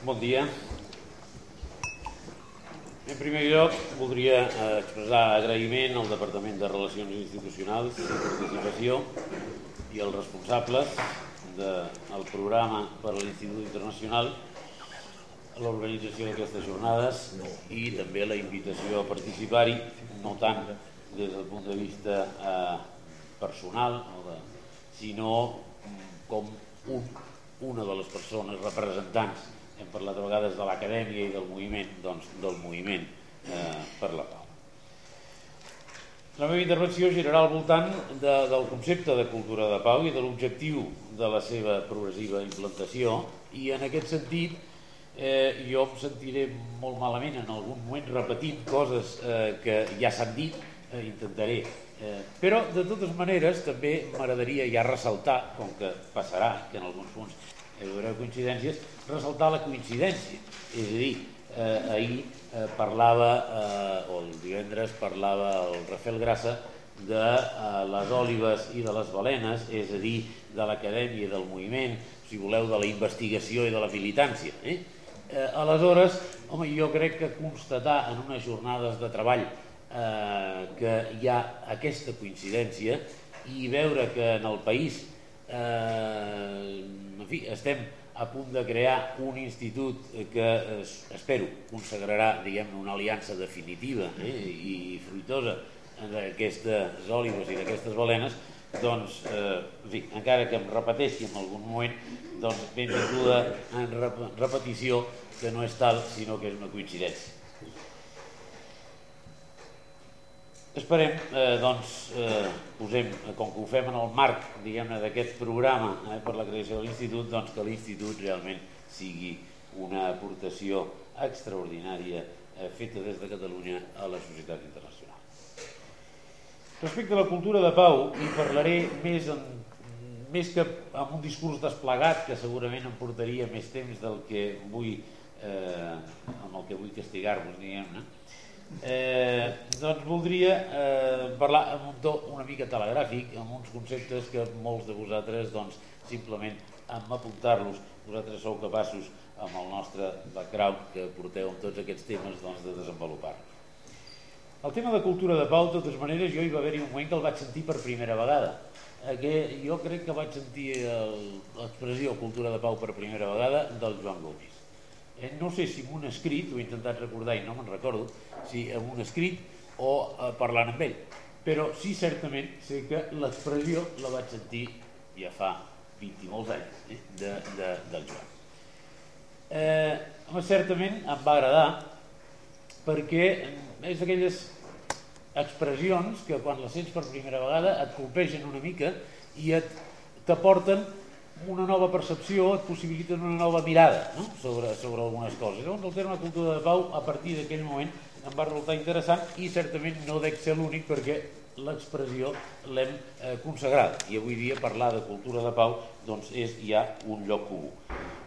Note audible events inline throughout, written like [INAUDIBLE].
Bon dia. En primer lloc, voldria eh, expressar agraïment al Departament de Relacions Institucionals i Participació i als responsables del programa per a l'Institut Internacional a l'organització d'aquestes jornades i també la invitació a participar-hi, no tant des del punt de vista eh, personal, sinó com un, una de les persones representants hem parlat a vegades de l'acadèmia i del moviment, doncs del moviment eh, per la pau. La meva intervenció girarà al voltant de, del concepte de cultura de pau i de l'objectiu de la seva progressiva implantació i en aquest sentit eh, jo em sentiré molt malament en algun moment repetint coses eh, que ja s'han dit, eh, intentaré. Eh, però de totes maneres també m'agradaria ja ressaltar, com que passarà que en alguns punts hi haurà coincidències, ressaltar la coincidència. És a dir, eh, ahir eh, parlava, eh, o el divendres parlava el Rafael Grassa de eh, les òlives i de les balenes, és a dir, de l'acadèmia i del moviment, si voleu, de la investigació i de la militància. Eh? Eh, aleshores, home, jo crec que constatar en unes jornades de treball eh, que hi ha aquesta coincidència i veure que en el país eh, en fi, estem a punt de crear un institut que eh, espero consagrarà diguem una aliança definitiva eh, i fruitosa d'aquestes òlives i d'aquestes balenes. Doncs, eh, en fi, encara que em repeteixi en algun moment doncs benvinguda en rep repetició que no és tal sinó que és una coincidència Esperem, eh, doncs, eh, posem, com que ho fem en el marc diguem-ne d'aquest programa eh, per la creació de l'Institut, doncs que l'Institut realment sigui una aportació extraordinària eh, feta des de Catalunya a la societat internacional. Respecte a la cultura de pau, hi parlaré més, en, més que amb un discurs desplegat, que segurament em portaria més temps del que vull, eh, amb el que vull castigar-vos, diguem-ne, eh, doncs voldria eh, parlar amb un to una mica telegràfic, amb uns conceptes que molts de vosaltres doncs, simplement amb apuntar-los vosaltres sou capaços amb el nostre background que porteu amb tots aquests temes doncs, de desenvolupar-los. El tema de cultura de pau, de totes maneres, jo hi va haver-hi un moment que el vaig sentir per primera vegada. Eh, que jo crec que vaig sentir l'expressió cultura de pau per primera vegada del Joan Gomis eh, no sé si en un escrit, ho he intentat recordar i no me'n recordo, si en un escrit o eh, parlant amb ell, però sí certament sé que l'expressió la vaig sentir ja fa 20 i molts anys eh, de, de, del Joan. Eh, certament em va agradar perquè és d'aquelles expressions que quan les sents per primera vegada et colpegen una mica i et t'aporten una nova percepció et possibiliten una nova mirada no? sobre, sobre algunes coses. Llavors el terme cultura de pau a partir d'aquell moment em va resultar interessant i certament no dec ser l'únic perquè l'expressió l'hem eh, consagrat i avui dia parlar de cultura de pau doncs és ja un lloc comú.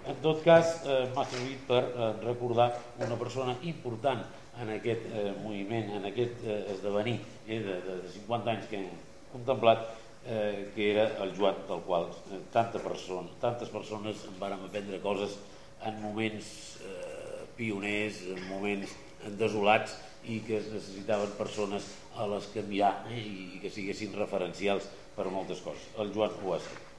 En tot cas eh, m'ha servit per eh, recordar una persona important en aquest eh, moviment, en aquest eh, esdevenir eh, de, de 50 anys que hem contemplat eh, que era el Joan, del qual eh, tanta persona, tantes persones en vàrem aprendre coses en moments eh, pioners, en moments desolats i que es necessitaven persones a les que mirar eh, i que siguessin referencials per moltes coses. El Joan ho ha estat.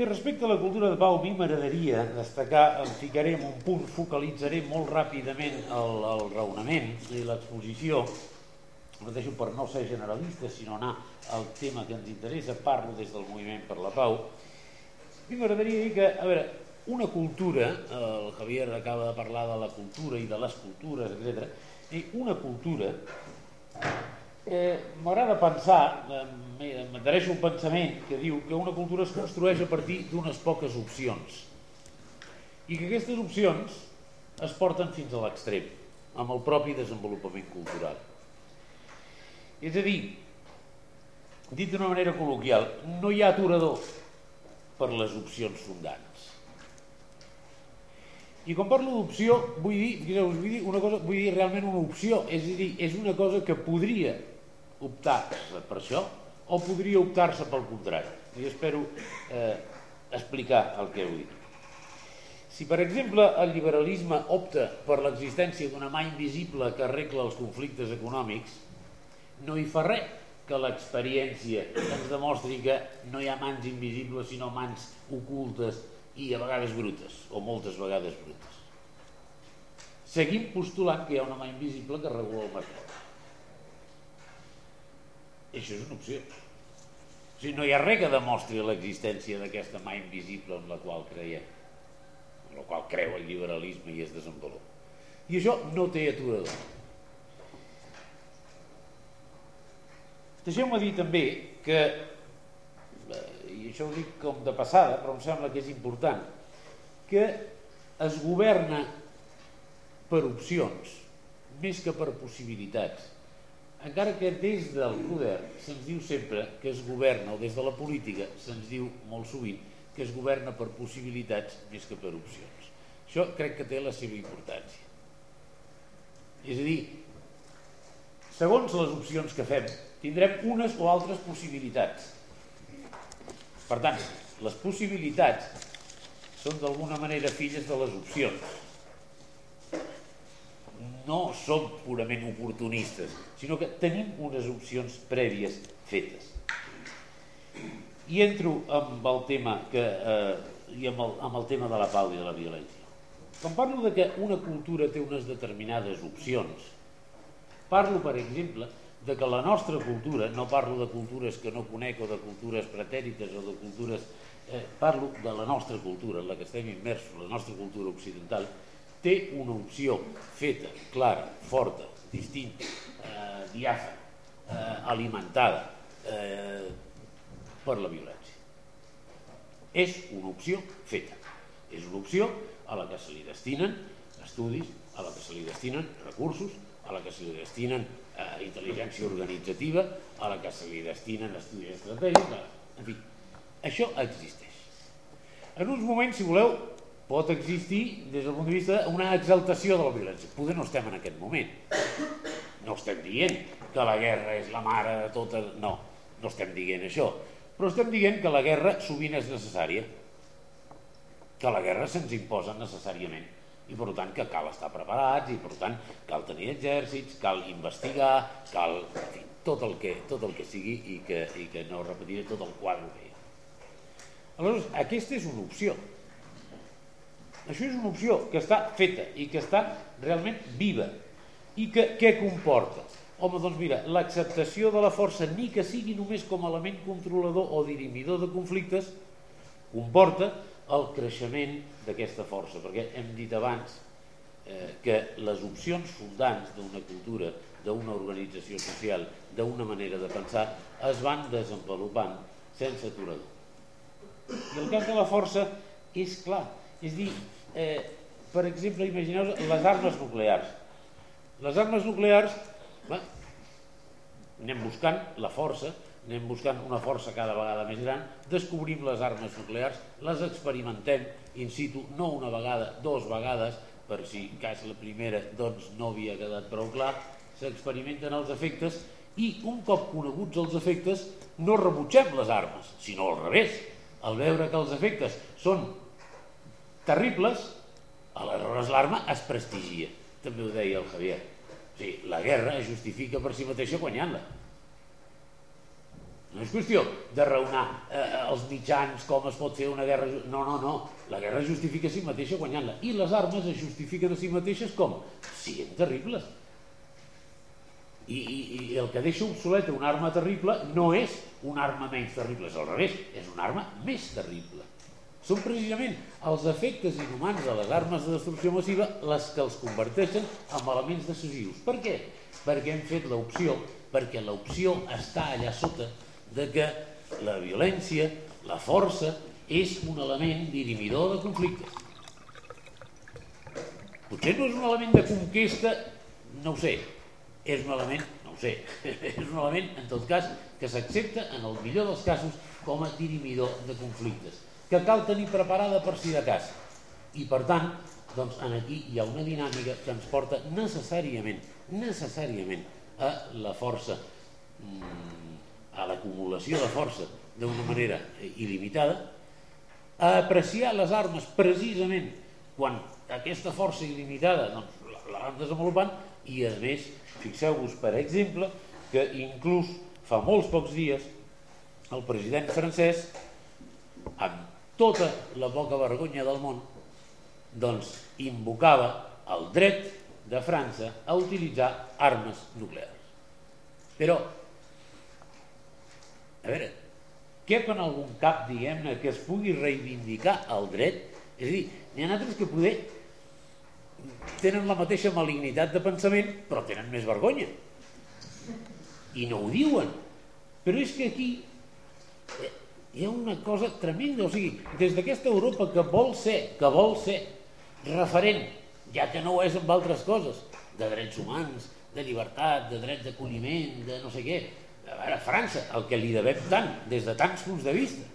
I respecte a la cultura de pau, a mi m'agradaria destacar, em ficaré en un punt, focalitzaré molt ràpidament el, el raonament i l'exposició, repeteixo per no ser generalista, sinó anar al tema que ens interessa, parlo des del moviment per la pau, i m'agradaria dir que, a veure, una cultura, el Javier acaba de parlar de la cultura i de les cultures, etc. I una cultura, eh, m'agrada pensar, eh, m'interessa un pensament que diu que una cultura es construeix a partir d'unes poques opcions i que aquestes opcions es porten fins a l'extrem, amb el propi desenvolupament cultural. És a dir, dit d'una manera col·loquial, no hi ha aturador per les opcions fundants. I quan parlo d'opció, vull dir, vull dir una cosa, vull dir realment una opció, és a dir, és una cosa que podria optar-se per això o podria optar-se pel contrari. I espero eh, explicar el que vull dir. Si, per exemple, el liberalisme opta per l'existència d'una mà invisible que arregla els conflictes econòmics, no hi fa res que l'experiència ens demostri que no hi ha mans invisibles sinó mans ocultes i a vegades brutes, o moltes vegades brutes. Seguim postulant que hi ha una mà invisible que regula el mercat. Això és una opció. O sigui, no hi ha res que demostri l'existència d'aquesta mà invisible en la qual creiem, en la qual creu el liberalisme i es desenvolupa. I això no té aturador. Deixeu-me dir també que, eh, i això ho dic com de passada, però em sembla que és important, que es governa per opcions més que per possibilitats. Encara que des del poder se'ns diu sempre que es governa, o des de la política se'ns diu molt sovint que es governa per possibilitats més que per opcions. Això crec que té la seva importància. És a dir, segons les opcions que fem, tindrem unes o altres possibilitats. Per tant, les possibilitats són d'alguna manera filles de les opcions. No som purament oportunistes, sinó que tenim unes opcions prèvies fetes. I entro amb el tema que, eh, i amb el, amb el tema de la pau i de la violència. Quan parlo de que una cultura té unes determinades opcions, parlo, per exemple, de que la nostra cultura, no parlo de cultures que no conec o de cultures pretèrites o de cultures... Eh, parlo de la nostra cultura, en la que estem immersos, la nostra cultura occidental, té una opció feta, clara, forta, distinta, eh, diàfana, eh, alimentada eh, per la violència. És una opció feta. És una opció a la que se li destinen estudis, a la que se li destinen recursos, a la que se li destinen eh, intel·ligència organitzativa, a la que se li destinen estudis estratègics, en fi, això existeix. En uns moments, si voleu, pot existir, des del punt de vista, una exaltació de la violència. Poder no estem en aquest moment. No estem dient que la guerra és la mare de totes... No, no estem dient això. Però estem dient que la guerra sovint és necessària. Que la guerra se'ns imposa necessàriament i per tant que cal estar preparats i per tant cal tenir exèrcits, cal investigar, cal en fi, tot, el que, tot el que sigui i que, i que no repetiré tot el quadre que hi ha. Aleshores, aquesta és una opció. Això és una opció que està feta i que està realment viva i que què comporta? Home, doncs mira, l'acceptació de la força, ni que sigui només com a element controlador o dirimidor de conflictes, comporta el creixement d'aquesta força, perquè hem dit abans eh, que les opcions fundants d'una cultura, d'una organització social, d'una manera de pensar, es van desenvolupant sense aturador. I el cas de la força és clar, és dir, eh, per exemple, imagineu les armes nuclears. Les armes nuclears, bé, anem buscant la força, anem buscant una força cada vegada més gran, descobrim les armes nuclears, les experimentem in situ, no una vegada, dos vegades, per si cas la primera doncs no havia quedat prou clar, s'experimenten els efectes i un cop coneguts els efectes no rebutgem les armes, sinó al revés. Al veure que els efectes són terribles, aleshores l'arma es prestigia. També ho deia el Javier. O sigui, la guerra es justifica per si mateixa guanyant-la no és qüestió de raonar eh, els mitjans, com es pot fer una guerra... No, no, no. La guerra justifica a si mateixa guanyant-la. I les armes es justifiquen a si mateixes com? Siguent terribles. I, i, I el que deixa obsoleta una arma terrible no és una arma menys terrible, és al revés, és una arma més terrible. Són precisament els efectes inhumans de les armes de destrucció massiva les que els converteixen en elements decisius. Per què? Perquè hem fet l'opció, perquè l'opció està allà sota de que la violència, la força, és un element dirimidor de conflictes. Potser no és un element de conquesta, no ho sé, és un element, no ho sé, [LAUGHS] és un element, en tot cas, que s'accepta, en el millor dels casos, com a dirimidor de conflictes, que cal tenir preparada per si de cas. I per tant, doncs en aquí hi ha una dinàmica que ens porta necessàriament, necessàriament a la força mmm, a l'acumulació de força d'una manera il·limitada, a apreciar les armes precisament quan aquesta força il·limitada doncs, la van desenvolupant i a més, fixeu-vos per exemple que inclús fa molts pocs dies el president francès amb tota la poca vergonya del món doncs invocava el dret de França a utilitzar armes nuclears. Però, a veure, què en algun cap, diguem-ne, que es pugui reivindicar el dret? És a dir, n'hi ha altres que poder tenen la mateixa malignitat de pensament, però tenen més vergonya. I no ho diuen. Però és que aquí eh, hi ha una cosa tremenda, o sigui, des d'aquesta Europa que vol ser, que vol ser referent, ja que no ho és amb altres coses, de drets humans, de llibertat, de drets d'acolliment, de no sé què. A veure, França, el que li devem tant, des de tants punts de vista,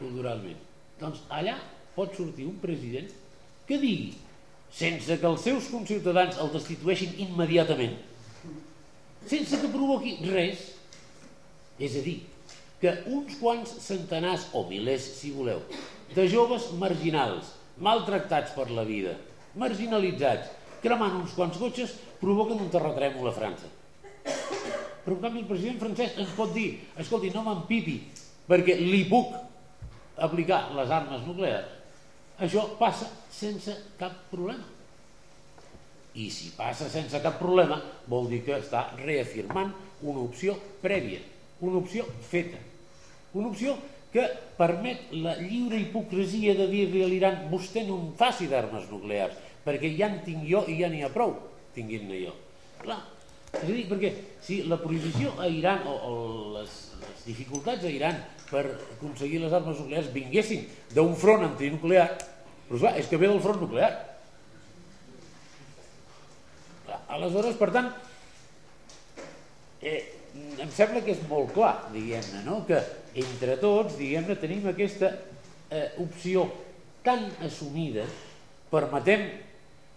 culturalment. Doncs allà pot sortir un president que digui, sense que els seus conciutadans el destitueixin immediatament, sense que provoqui res, és a dir, que uns quants centenars o milers, si voleu, de joves marginals, maltractats per la vida, marginalitzats, cremant uns quants cotxes, provoquen un terratrèmol a França. Però en canvi el president francès ens pot dir, escolti, no m'empipi, perquè li puc aplicar les armes nuclears. Això passa sense cap problema. I si passa sense cap problema, vol dir que està reafirmant una opció prèvia, una opció feta, una opció que permet la lliure hipocresia de dir-li a l'Iran vostè no em faci d'armes nuclears, perquè ja en tinc jo i ja n'hi ha prou, tinguin-ne jo. Clar, és a dir, perquè si la prohibició a Iran o, o les, les dificultats a Iran per aconseguir les armes nuclears vinguessin d'un front antinuclear, però clar, és que ve del front nuclear. Aleshores, per tant, eh, em sembla que és molt clar, diguem-ne, no? que entre tots, diguem-ne, tenim aquesta eh, opció tan assumida, permetem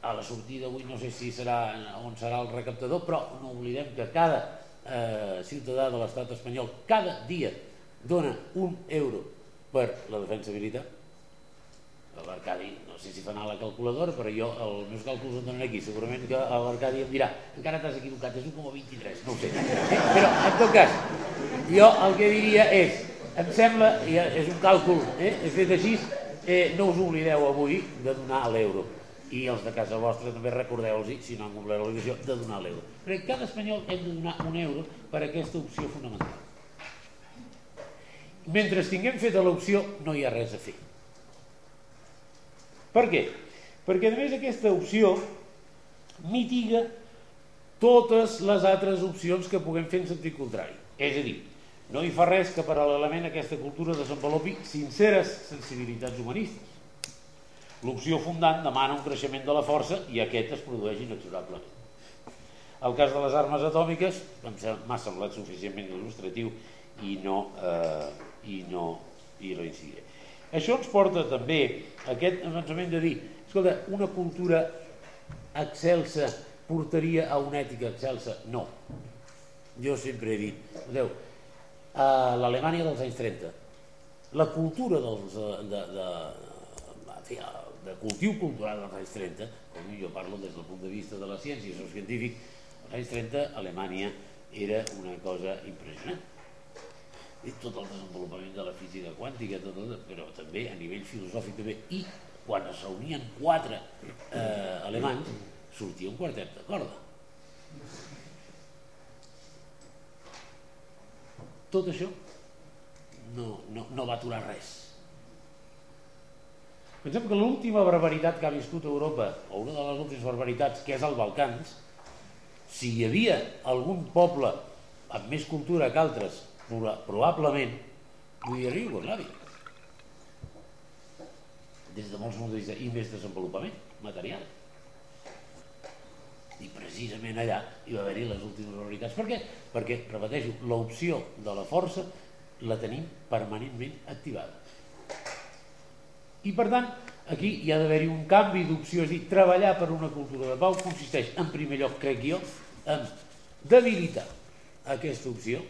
a la sortida avui no sé si serà on serà el recaptador, però no oblidem que cada eh, ciutadà de l'estat espanyol cada dia dona un euro per la defensa militar l'Arcadi, no sé si fa anar la calculadora, però jo els meus càlculs em donen aquí, segurament que l'Arcadi em dirà, encara t'has equivocat, és 1,23, no ho sé. Eh? Però, en tot cas, jo el que diria és, em sembla, és un càlcul, eh, he fet així, eh, no us oblideu avui de donar l'euro. I els de casa vostra també recordeu-los, si no han complert l'obligació, de donar l'euro. Perquè cada espanyol hem de donar un euro per aquesta opció fonamental. Mentre tinguem feta l'opció, no hi ha res a fer. Per què? Perquè a més aquesta opció mitiga totes les altres opcions que puguem fer en sentit contrari. És a dir, no hi fa res que paral·lelament aquesta cultura desenvolupi sinceres sensibilitats humanistes. L'opció fundant demana un creixement de la força i aquest es produeix inexorablement. El cas de les armes atòmiques m'ha semblat suficientment il·lustratiu i no, eh, i no hi reincidiré. Això ens porta també a aquest avançament de dir, escolta, una cultura excelsa portaria a una ètica excelsa? No. Jo sempre he dit, veieu, a l'Alemanya dels anys 30, la cultura dels, de, de, de, de cultiu cultural dels anys 30, com jo parlo des del punt de vista de la ciència, soc científic, als anys 30 Alemanya era una cosa impressionant i tot el desenvolupament de la física quàntica, tot, tot, però també a nivell filosòfic també, i quan es reunien quatre eh, alemanys, sortia un quartet de corda. Tot això no, no, no va aturar res. Pensem que l'última barbaritat que ha viscut Europa, o una de les últimes barbaritats, que és el Balcans, si hi havia algun poble amb més cultura que altres probablement podria Iugoslàvia. Des de molts punts de vista i més desenvolupament material. I precisament allà hi va haver-hi les últimes realitats per què? perquè, repeteixo, l'opció de la força la tenim permanentment activada i per tant aquí hi ha d'haver-hi un canvi d'opció és dir, treballar per una cultura de pau consisteix en primer lloc, crec jo en debilitar aquesta opció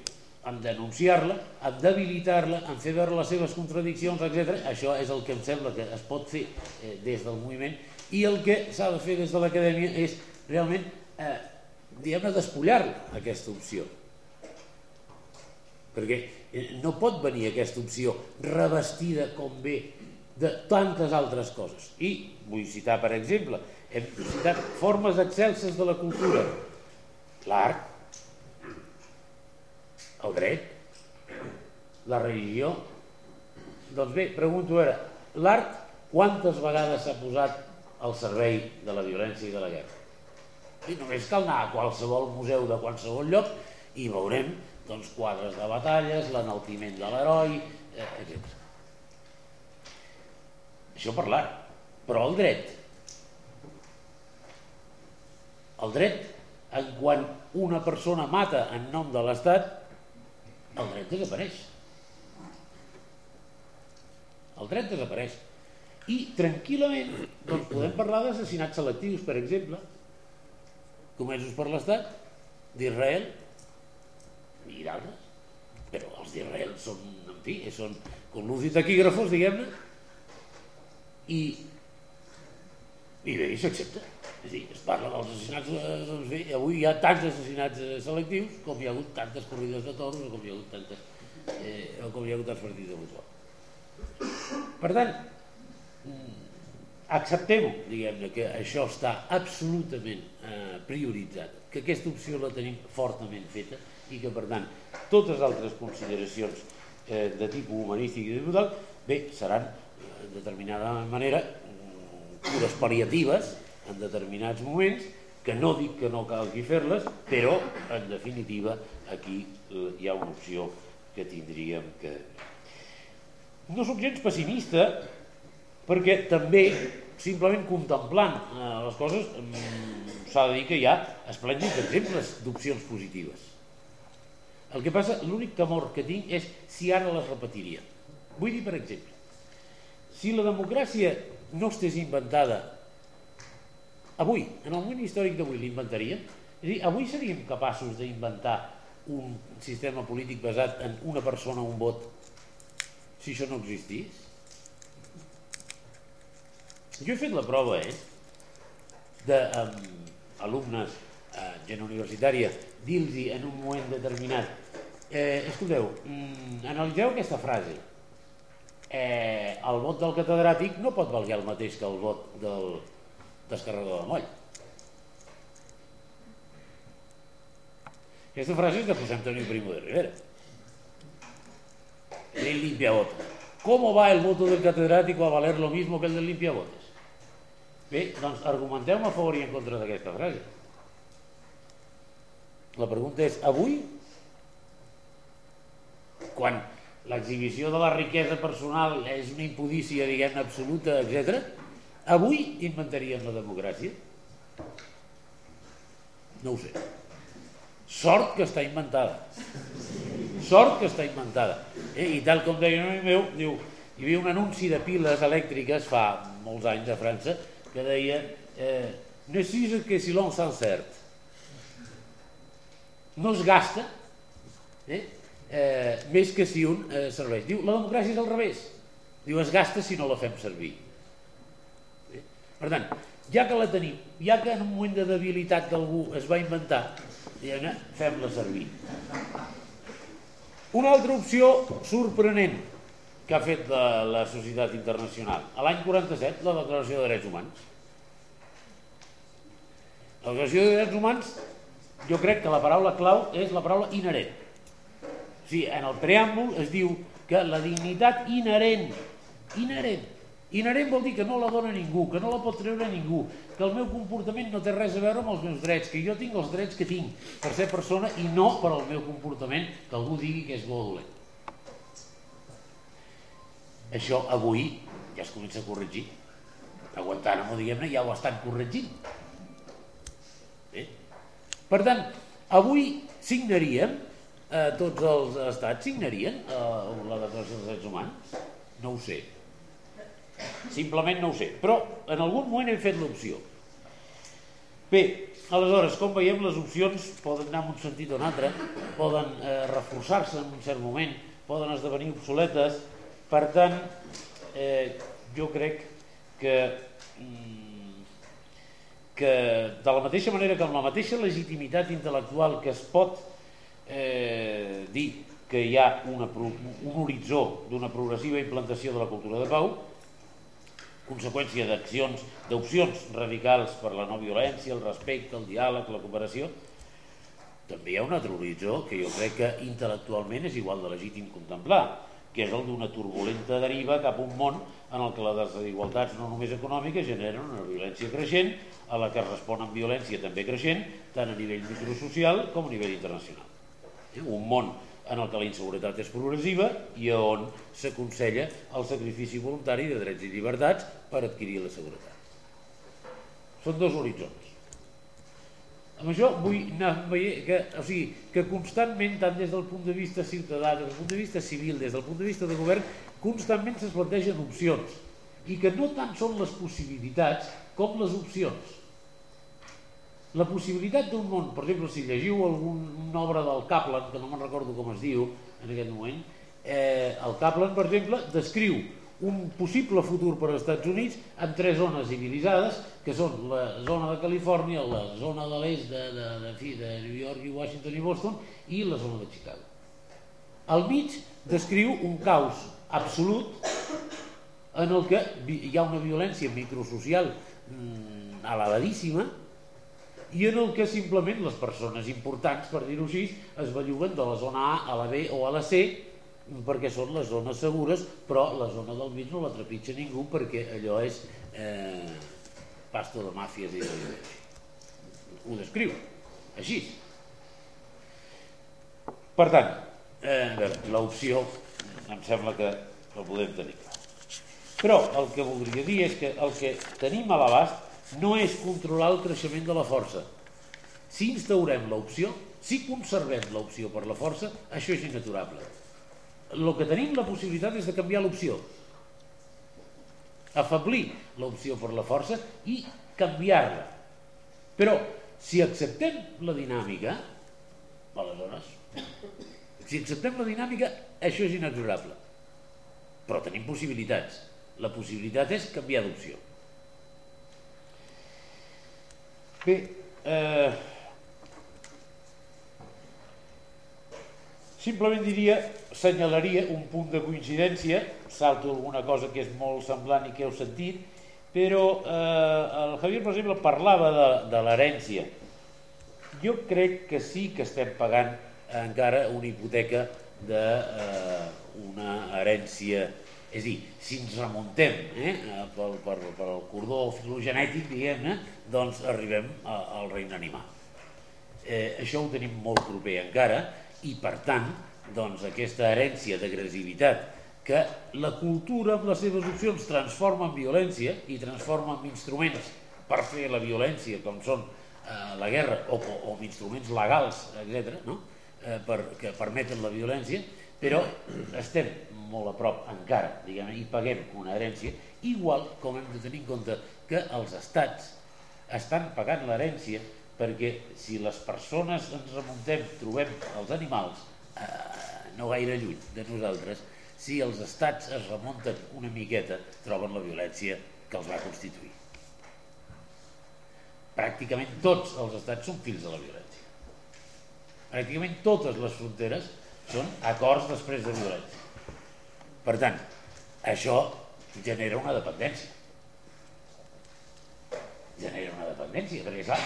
en denunciar-la, en debilitar-la, en fer veure les seves contradiccions, etc. Això és el que em sembla que es pot fer eh, des del moviment i el que s'ha de fer des de l'acadèmia és realment, eh, diguem-ne, despullar-la, aquesta opció. Perquè eh, no pot venir aquesta opció revestida com bé de tantes altres coses. I vull citar, per exemple, hem citat formes excelses de la cultura, l'art, el dret, la religió. Doncs bé, pregunto ara, l'art quantes vegades s'ha posat al servei de la violència i de la guerra? I només cal anar a qualsevol museu de qualsevol lloc i veurem doncs, quadres de batalles, l'enaltiment de l'heroi, eh, etc. Això per l'art. Però el dret, el dret, en quan una persona mata en nom de l'Estat, el dret desapareix. El dret desapareix. I tranquil·lament doncs, podem parlar d'assassinats selectius, per exemple, comesos per l'Estat d'Israel i d'altres. Però els d'Israel són, en fi, són com l'ús taquígrafos, diguem-ne, i, i bé, s'accepta. És dir, es parla dels assassinats, doncs bé, avui hi ha tants assassinats eh, selectius com hi ha hagut tantes corrides de toros o com hi ha hagut tantes, eh, o com hi ha hagut tants partits de futbol. Per tant, mm, acceptem-ho, diguem-ne, que això està absolutament eh, prioritzat, que aquesta opció la tenim fortament feta i que, per tant, totes altres consideracions eh, de tipus humanístic i de model, bé, seran en determinada manera cures pal·liatives en determinats moments que no dic que no calgui fer-les però en definitiva aquí eh, hi ha una opció que tindríem que no sóc gens pessimista perquè també simplement contemplant eh, les coses mm, s'ha de dir que hi ha esplèndids exemples d'opcions positives. El que passa, l'únic temor que tinc és si ara les repetiria. Vull dir per exemple si la democràcia no estés inventada avui, en el moment històric d'avui l'inventaríem? És a dir, avui seríem capaços d'inventar un sistema polític basat en una persona, un vot, si això no existís? Jo he fet la prova, eh, d'alumnes eh, gent universitària, dir-los en un moment determinat eh, escolteu, mm, analitzeu aquesta frase eh, el vot del catedràtic no pot valguer el mateix que el vot del descarregador de moll. Aquesta frase és de José Antonio Primo de Rivera. El limpiabotes. ¿Cómo va el voto del catedrático a valer lo mismo que el del limpiabotes? Bé, doncs argumenteu a favor i en contra d'aquesta frase. La pregunta és, avui, quan l'exhibició de la riquesa personal és una impudícia, diguem absoluta, etc. Avui inventaríem la democràcia? No ho sé. Sort que està inventada. Sort que està inventada. Eh? I tal com deia un amic meu, diu, hi havia un anunci de piles elèctriques fa molts anys a França que deia eh, és que si l'on s'encert. No es gasta eh? Eh, més que si un eh, serveix. Diu, la democràcia és al revés. Diu, es gasta si no la fem servir. Eh? Per tant, ja que la tenim, ja que en un moment de debilitat d'algú es va inventar, diguem fem-la servir. Una altra opció sorprenent que ha fet la, la societat internacional. A l'any 47, la Declaració de Drets Humans. La Declaració de Drets Humans, jo crec que la paraula clau és la paraula inherent sigui, en el preàmbul es diu que la dignitat inherent, inherent, inherent vol dir que no la dona ningú, que no la pot treure ningú, que el meu comportament no té res a veure amb els meus drets, que jo tinc els drets que tinc per ser persona i no per al meu comportament que algú digui que és bo dolent. Això avui ja es comença a corregir. A Guantánamo, diguem-ne, ja ho estan corregint. Bé? Per tant, avui signaríem eh, tots els estats signarien eh, la declaració dels drets humans? No ho sé. Simplement no ho sé. Però en algun moment hem fet l'opció. Bé, aleshores, com veiem, les opcions poden anar en un sentit o un altre, poden eh, reforçar-se en un cert moment, poden esdevenir obsoletes, per tant, eh, jo crec que, mm, que de la mateixa manera que amb la mateixa legitimitat intel·lectual que es pot eh, dir que hi ha una, un horitzó d'una progressiva implantació de la cultura de pau, conseqüència d'accions, d'opcions radicals per la no violència, el respecte, el diàleg, la cooperació, també hi ha un altre horitzó que jo crec que intel·lectualment és igual de legítim contemplar, que és el d'una turbulenta deriva cap a un món en el que les desigualtats no només econòmiques generen una violència creixent, a la que respon amb violència també creixent, tant a nivell microsocial com a nivell internacional. Un món en el que la inseguretat és progressiva i on s'aconsella el sacrifici voluntari de drets i llibertats per adquirir la seguretat. Són dos horitzons. Amb això vull anar veient que, o sigui, que constantment, tant des del punt de vista ciutadà, des del punt de vista civil, des del punt de vista de govern, constantment es plantegen opcions i que no tant són les possibilitats com les opcions. La possibilitat d'un món, per exemple, si llegiu alguna obra del Kaplan, que no me'n recordo com es diu en aquest moment, eh, el Kaplan, per exemple, descriu un possible futur per als Estats Units amb tres zones civilitzades, que són la zona de Califòrnia, la zona de l'est de, de, de, de, de New York i Washington i Boston i la zona de Chicago. Al mig descriu un caos absolut en el que hi ha una violència microsocial mm, elevadíssima, i en el que simplement les persones importants, per dir-ho així, es belluguen de la zona A a la B o a la C perquè són les zones segures, però la zona del mig no la trepitja ningú perquè allò és eh, pasto de màfies i de... ho descriu, així. Per tant, eh, l'opció em sembla que la podem tenir. Però el que voldria dir és que el que tenim a l'abast no és controlar el creixement de la força. Si instaurem l'opció, si conservem l'opció per la força, això és inaturable. El que tenim la possibilitat és de canviar l'opció. Afablir l'opció per la força i canviar-la. Però, si acceptem la dinàmica, aleshores, si acceptem la dinàmica, això és inexorable. Però tenim possibilitats. La possibilitat és canviar d'opció. Bé, eh, simplement diria, senyalaria un punt de coincidència, salto alguna cosa que és molt semblant i que heu sentit, però eh, el Javier, per exemple, parlava de, de l'herència. Jo crec que sí que estem pagant encara una hipoteca d'una eh, herència és a dir, si ens remuntem eh, pel, per, per el cordó filogenètic, diguem-ne, doncs arribem a, al regne animal. Eh, això ho tenim molt proper encara i, per tant, doncs, aquesta herència d'agressivitat que la cultura amb les seves opcions transforma en violència i transforma en instruments per fer la violència, com són eh, la guerra o, o, o instruments legals, etc., no? eh, per, que permeten la violència, però estem molt a prop encara, diguem i paguem una herència, igual com hem de tenir en compte que els estats estan pagant l'herència perquè si les persones ens remuntem, trobem els animals eh, no gaire lluny de nosaltres, si els estats es remunten una miqueta, troben la violència que els va constituir. Pràcticament tots els estats són fills de la violència. Pràcticament totes les fronteres són acords després de violència. Per tant, això genera una dependència. Genera una dependència, perquè clar,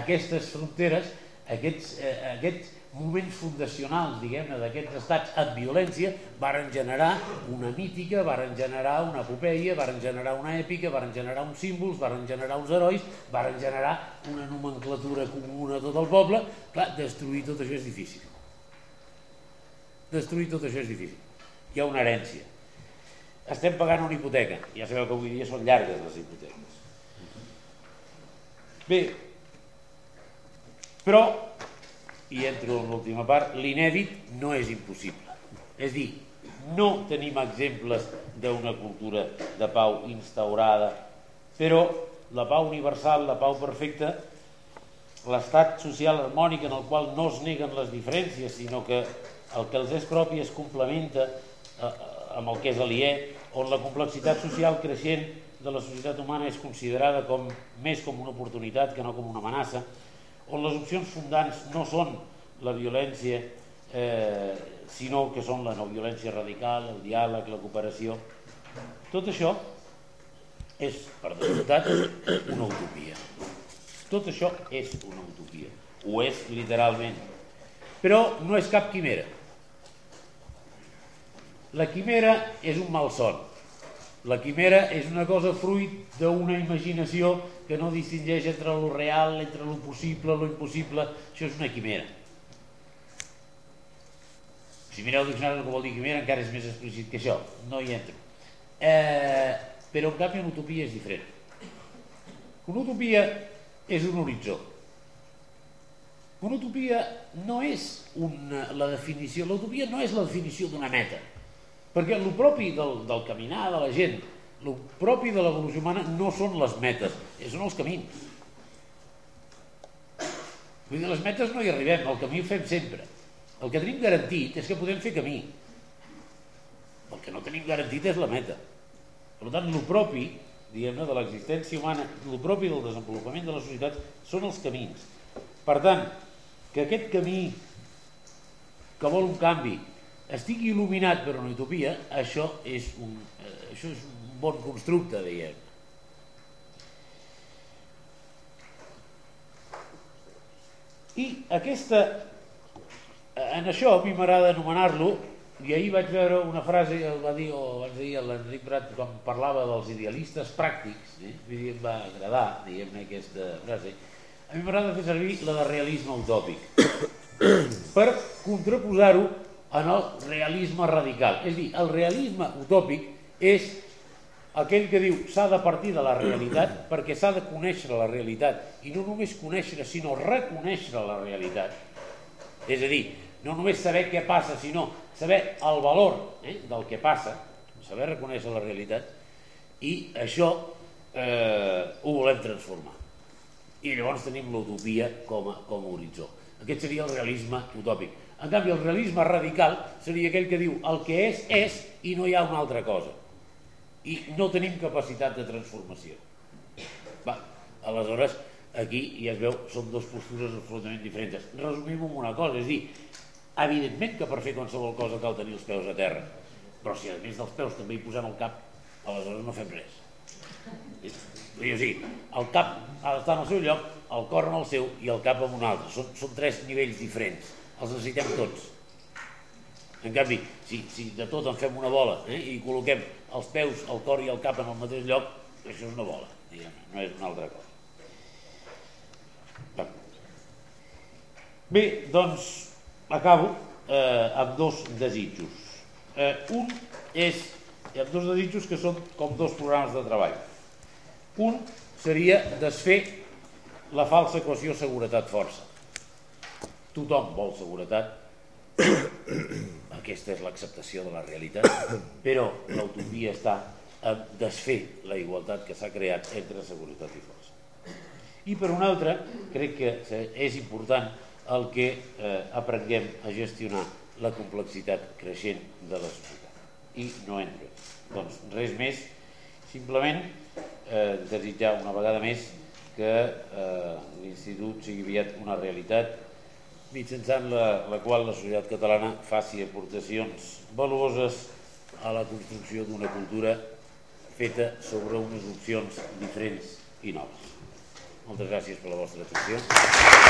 aquestes fronteres, aquests, eh, aquests moments fundacionals, diguem-ne, d'aquests estats amb violència, varen generar una mítica, varen generar una epopeia, varen generar una èpica, varen generar uns símbols, varen generar uns herois, varen generar una nomenclatura comuna a tot el poble. Clar, destruir tot això és difícil. Destruir tot això és difícil hi ha una herència. Estem pagant una hipoteca. Ja sabeu que avui dia són llargues les hipoteques. Bé, però, i entro en l'última part, l'inèdit no és impossible. És dir, no tenim exemples d'una cultura de pau instaurada, però la pau universal, la pau perfecta, l'estat social harmònic en el qual no es neguen les diferències, sinó que el que els és propi es complementa amb el que és aliè, on la complexitat social creixent de la societat humana és considerada com més com una oportunitat que no com una amenaça, on les opcions fundants no són la violència, eh, sinó que són la no violència radical, el diàleg, la cooperació. Tot això és, per descomptat, una utopia. Tot això és una utopia. Ho és literalment. Però no és cap quimera. La quimera és un malson. La quimera és una cosa fruit d'una imaginació que no distingeix entre lo real, entre lo possible, lo impossible. Això és una quimera. Si mireu el diccionari que vol dir quimera encara és més explícit que això. No hi entro. Eh, però en canvi una utopia és diferent. Una utopia és un horitzó. Una utopia no és una, la definició, l'utopia no és la definició d'una meta, perquè el propi del, del caminar de la gent, el propi de l'evolució humana no són les metes, són els camins. Vull dir, les metes no hi arribem, el camí ho fem sempre. El que tenim garantit és que podem fer camí. El que no tenim garantit és la meta. Per tant, el propi diguem-ne, de l'existència humana, el propi del desenvolupament de la societat són els camins. Per tant, que aquest camí que vol un canvi estigui il·luminat per una utopia, això és un, eh, això és un bon constructe, diguem. I aquesta, en això a mi m'agrada anomenar-lo i ahir vaig veure una frase, el va dir, o vaig dir l'Enric Prat, quan parlava dels idealistes pràctics, eh? em va agradar, diguem-ne, aquesta frase. A mi m'agrada fer servir la de realisme utòpic, per contraposar-ho en el realisme radical. És dir, el realisme utòpic és aquell que diu s'ha de partir de la realitat perquè s'ha de conèixer la realitat i no només conèixer sinó reconèixer la realitat és a dir, no només saber què passa sinó saber el valor eh, del que passa, saber reconèixer la realitat, i això eh, ho volem transformar. I llavors tenim l'utopia com, com a horitzó. Aquest seria el realisme utòpic. En canvi, el realisme radical seria aquell que diu el que és, és i no hi ha una altra cosa. I no tenim capacitat de transformació. Va, aleshores, aquí ja es veu, són dues postures absolutament diferents. Resumim en una cosa, és dir, Evidentment que per fer qualsevol cosa cal tenir els peus a terra, però si a més dels peus també hi posem el cap, aleshores no fem res. Vull dir, el cap ha d'estar en el seu lloc, el cor en el seu i el cap en un altre. Són, són tres nivells diferents, els necessitem tots. En canvi, si, si de tot en fem una bola eh, i col·loquem els peus, el cor i el cap en el mateix lloc, això és una bola, diguem, no és una altra cosa. Bé, doncs acabo eh, amb dos desitjos. Eh, un és, ha dos desitjos que són com dos programes de treball. Un seria desfer la falsa equació seguretat-força. Tothom vol seguretat, [COUGHS] aquesta és l'acceptació de la realitat, però l'utopia està a desfer la igualtat que s'ha creat entre seguretat i força. I per una altra, crec que és important el que eh, aprenguem a gestionar la complexitat creixent de la societat. I no entra. Doncs res més, simplement eh, desitjar una vegada més que eh, l'institut sigui aviat una realitat mitjançant la, la qual la societat catalana faci aportacions valuoses a la construcció d'una cultura feta sobre unes opcions diferents i noves. Moltes gràcies per la vostra atenció.